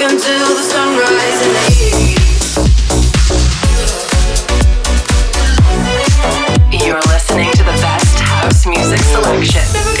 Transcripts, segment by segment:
You're listening to the best house music selection.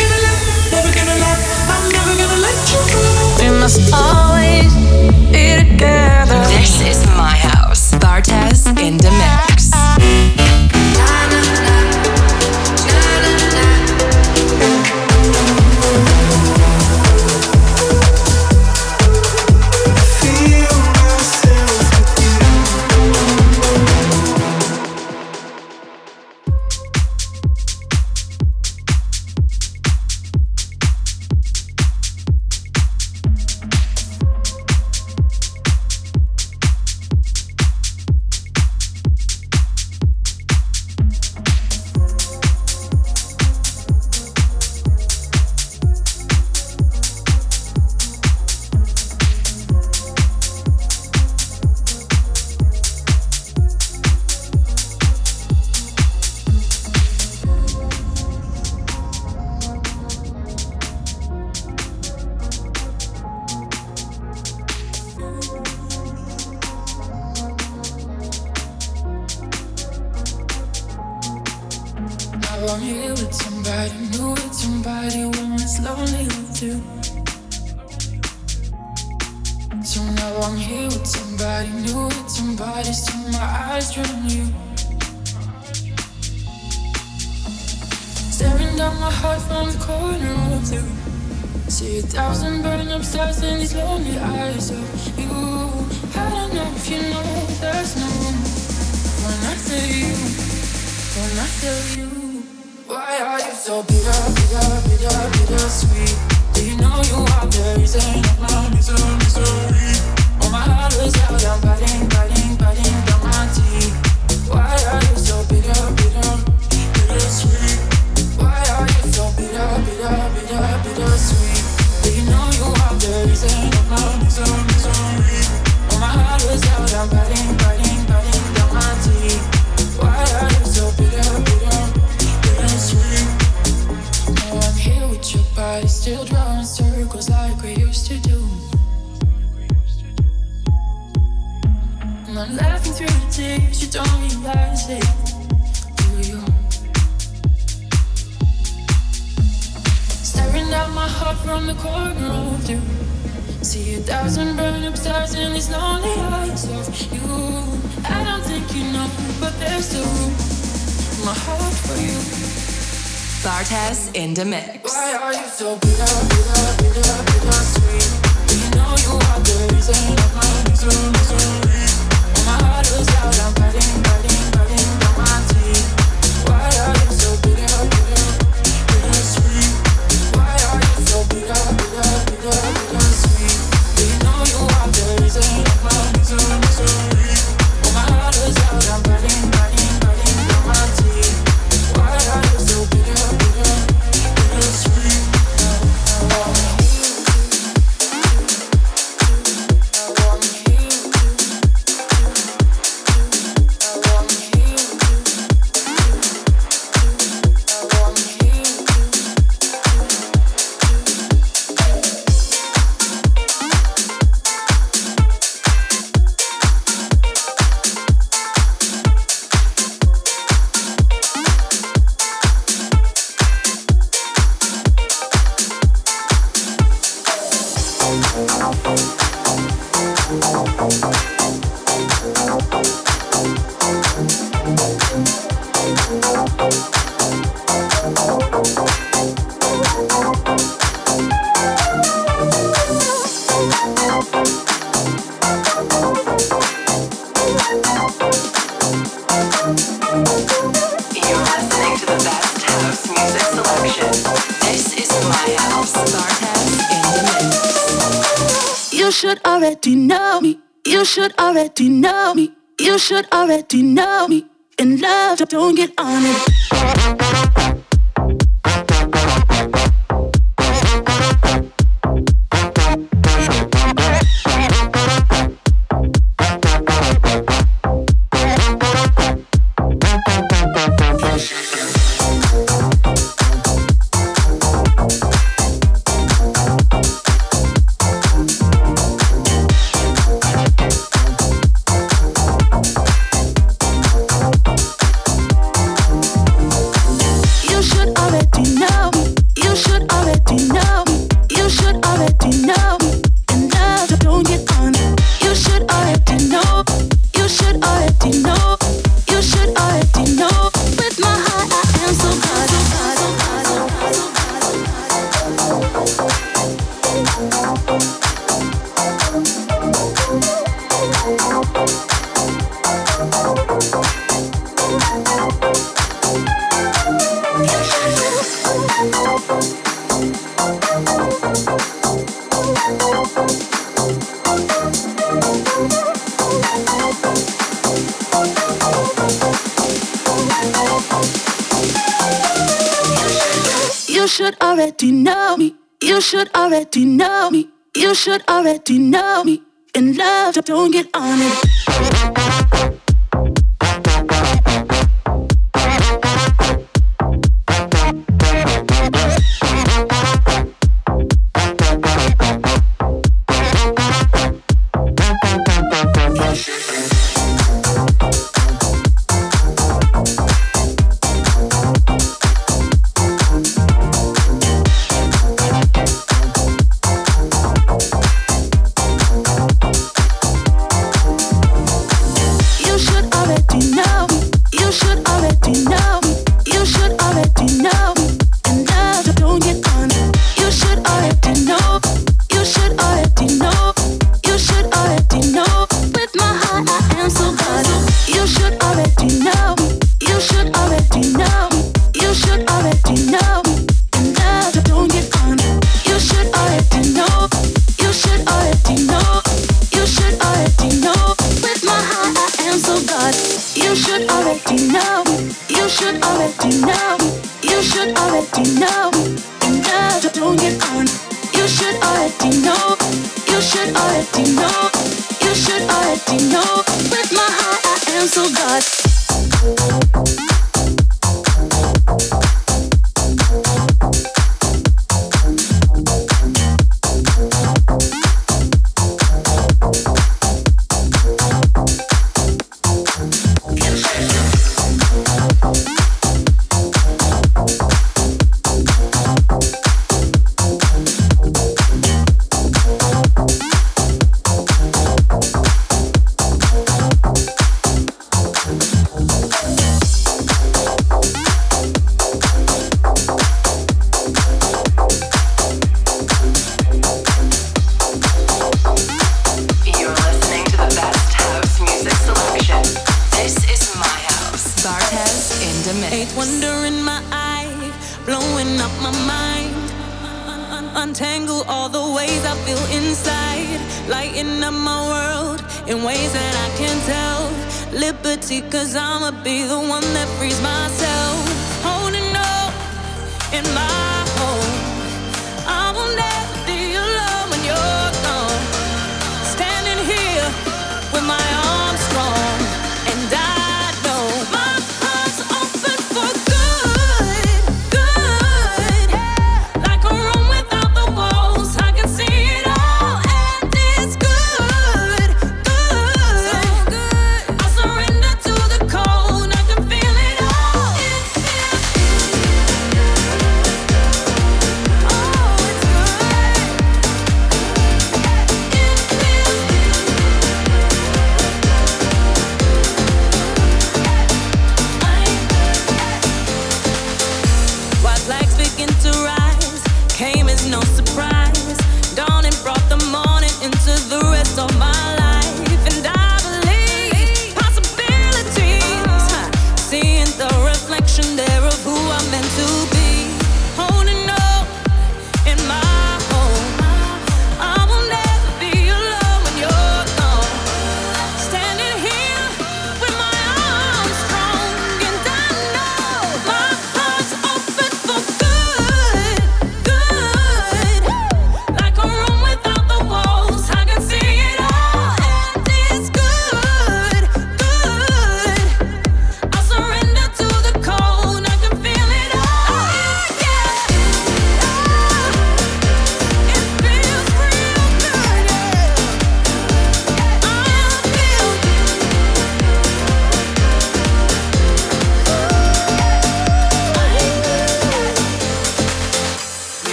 Martez in the mix. Why are you so bitter, bitter, bitter, bitter sweet? You know you are the reason of my misery? My heart is out, I'm fighting, fighting. You should already know me. You should already know me. In love, don't get on it.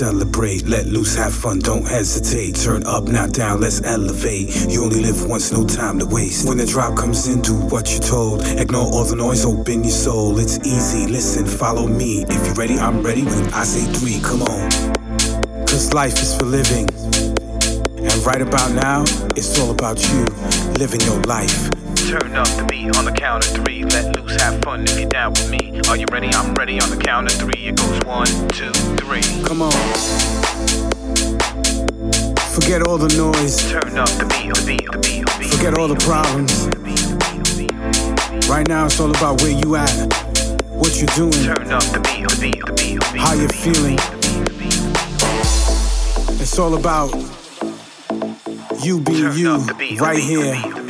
Let loose, have fun, don't hesitate. Turn up, not down, let's elevate. You only live once, no time to waste. When the drop comes in, do what you're told. Ignore all the noise, open your soul. It's easy, listen, follow me. If you're ready, I'm ready. When I say three, come on. Cause life is for living. And right about now, it's all about you living your life. Turn up the beat on the count of three. Let loose, have fun if you're down with me. Are you ready? I'm ready on the count of three. It goes one, two, three. Come on. Forget all the noise. Turn up the beat, the beat, the beat, the beat. Forget all the problems. Right now it's all about where you at, what you're doing. Turn up the beat, the beat, the beat, the beat. How you're feeling. It's all about you being you right here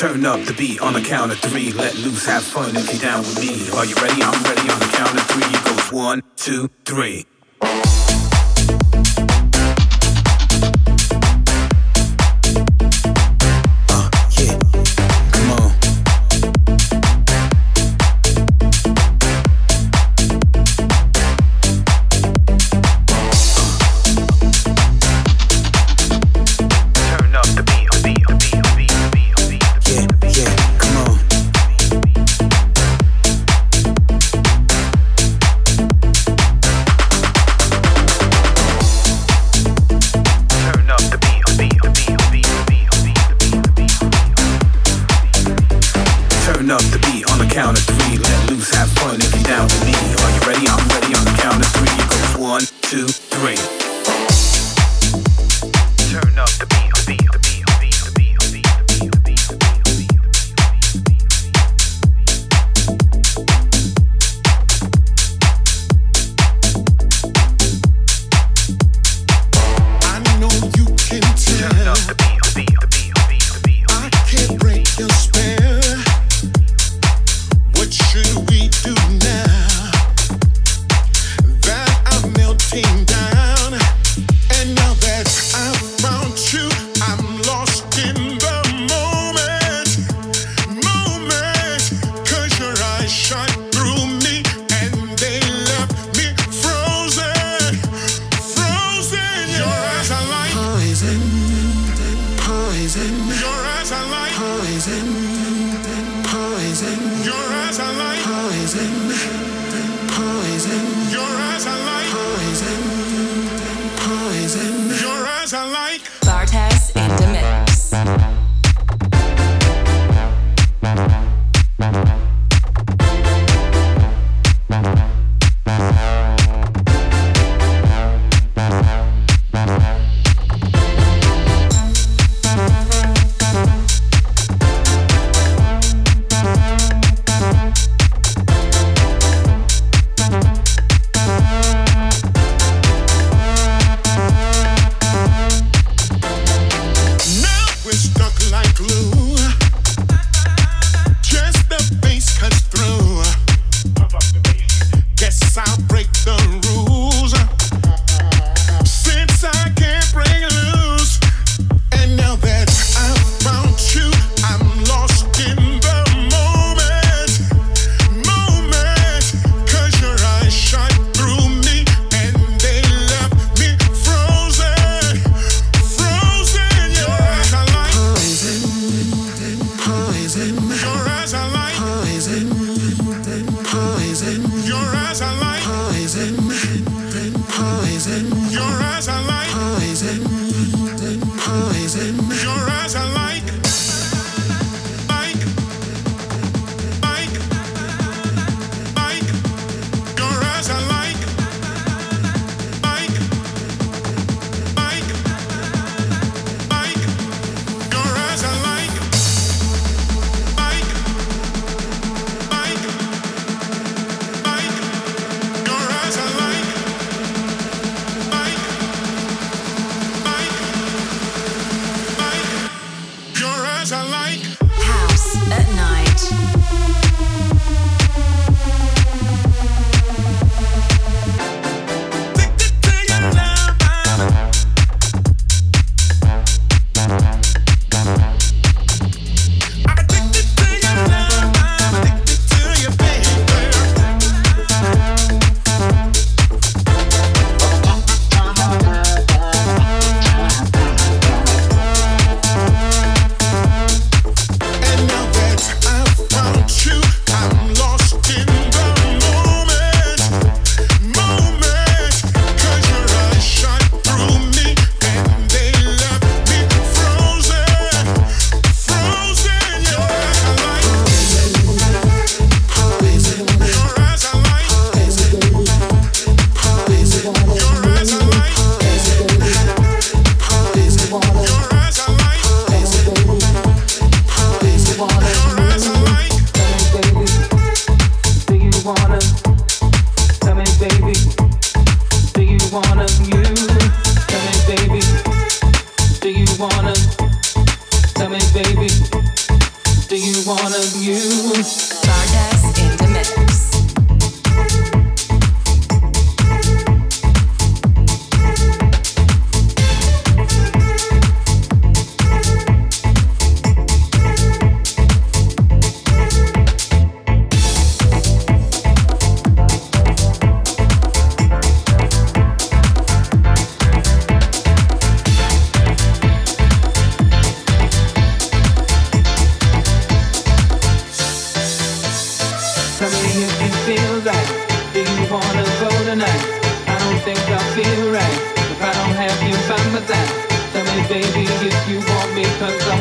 Turn up the beat on the count of three. Let loose, have fun if you're down with me. Are you ready? I'm ready on the count of three. It goes one, two, three.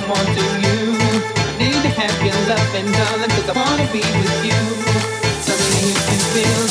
you. Need to have your love and cause I wanna be with you. Tell me if you feel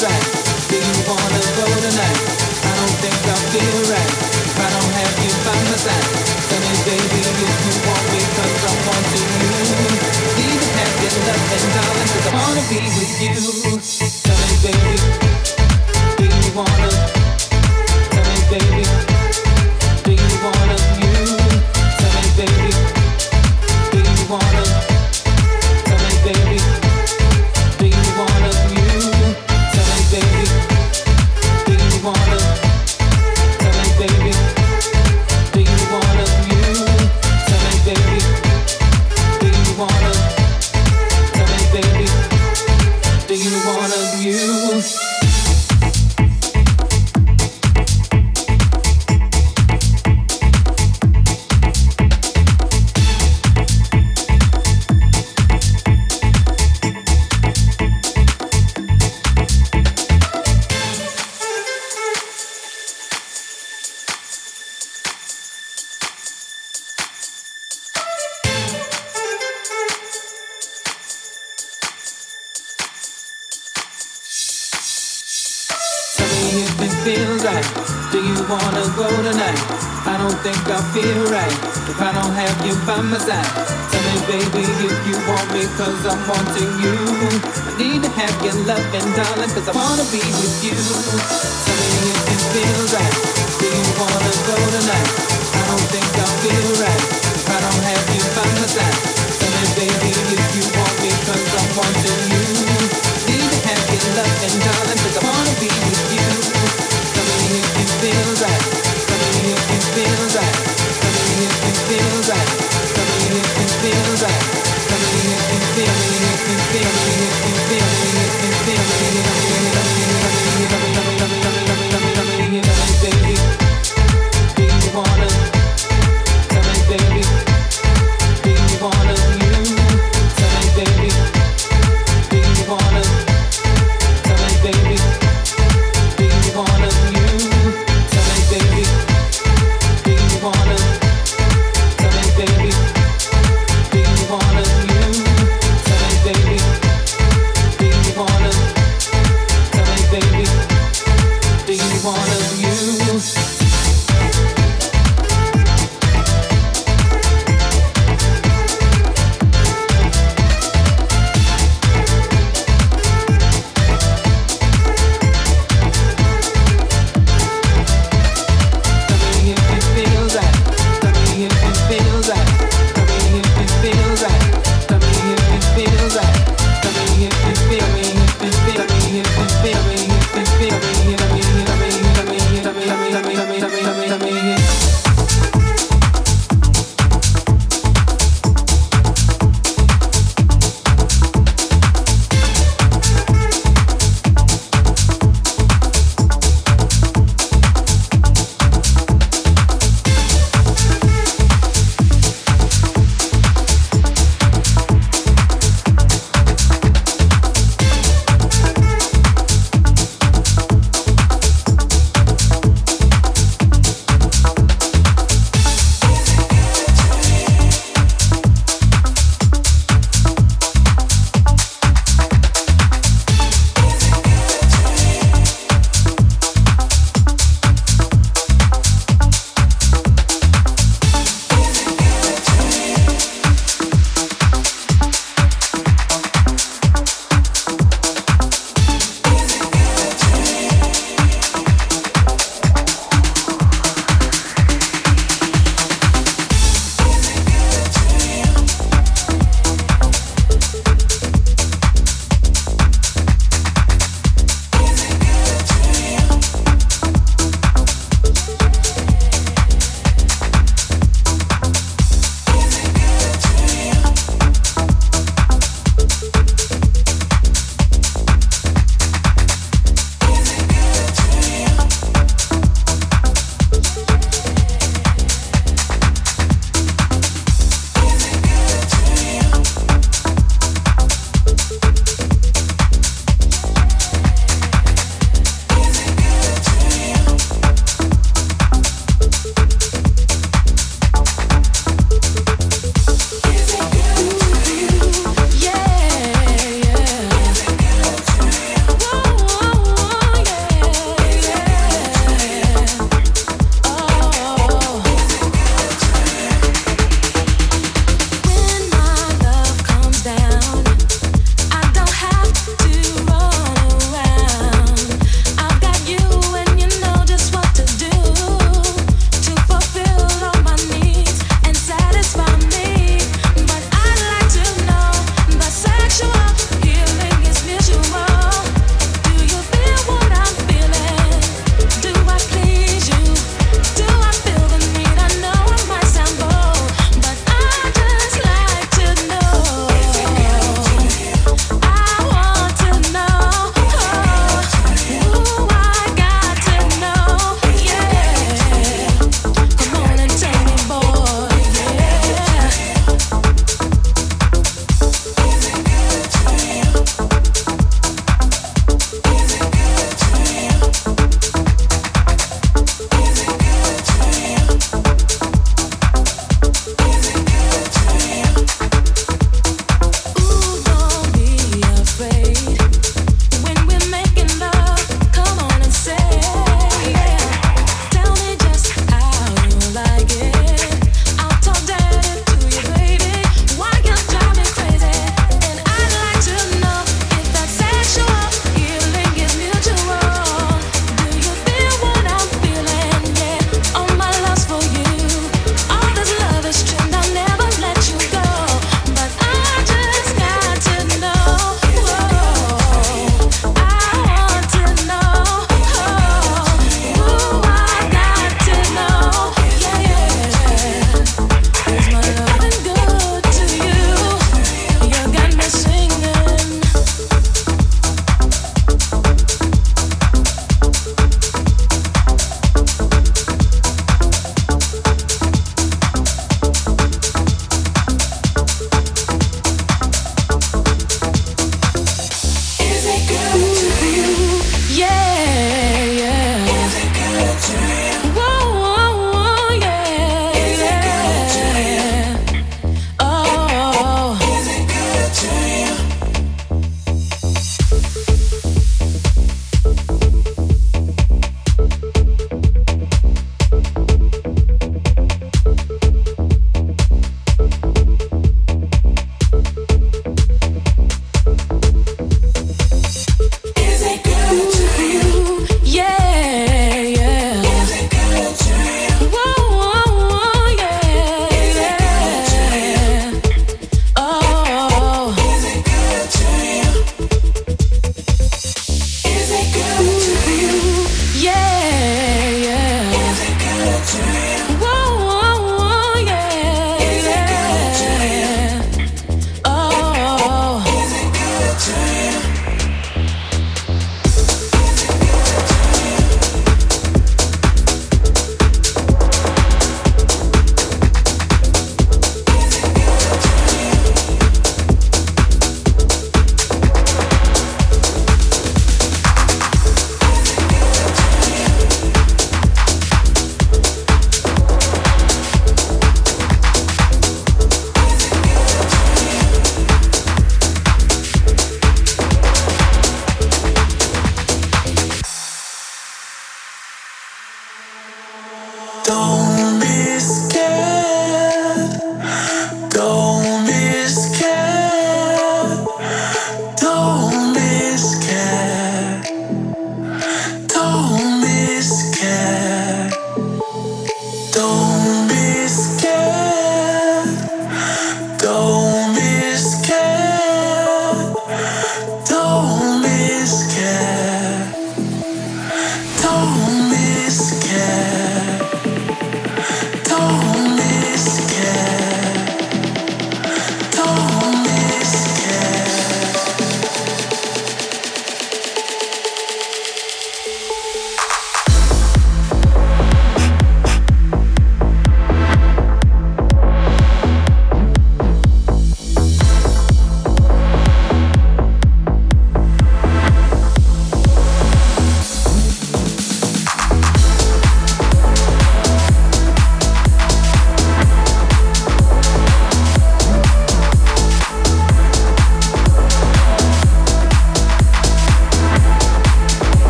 don't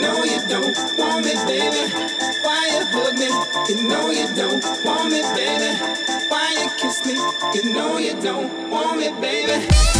know you don't want me, baby. Why you hug me? You know you don't want me, baby. Why you kiss me? You know you don't want me, baby.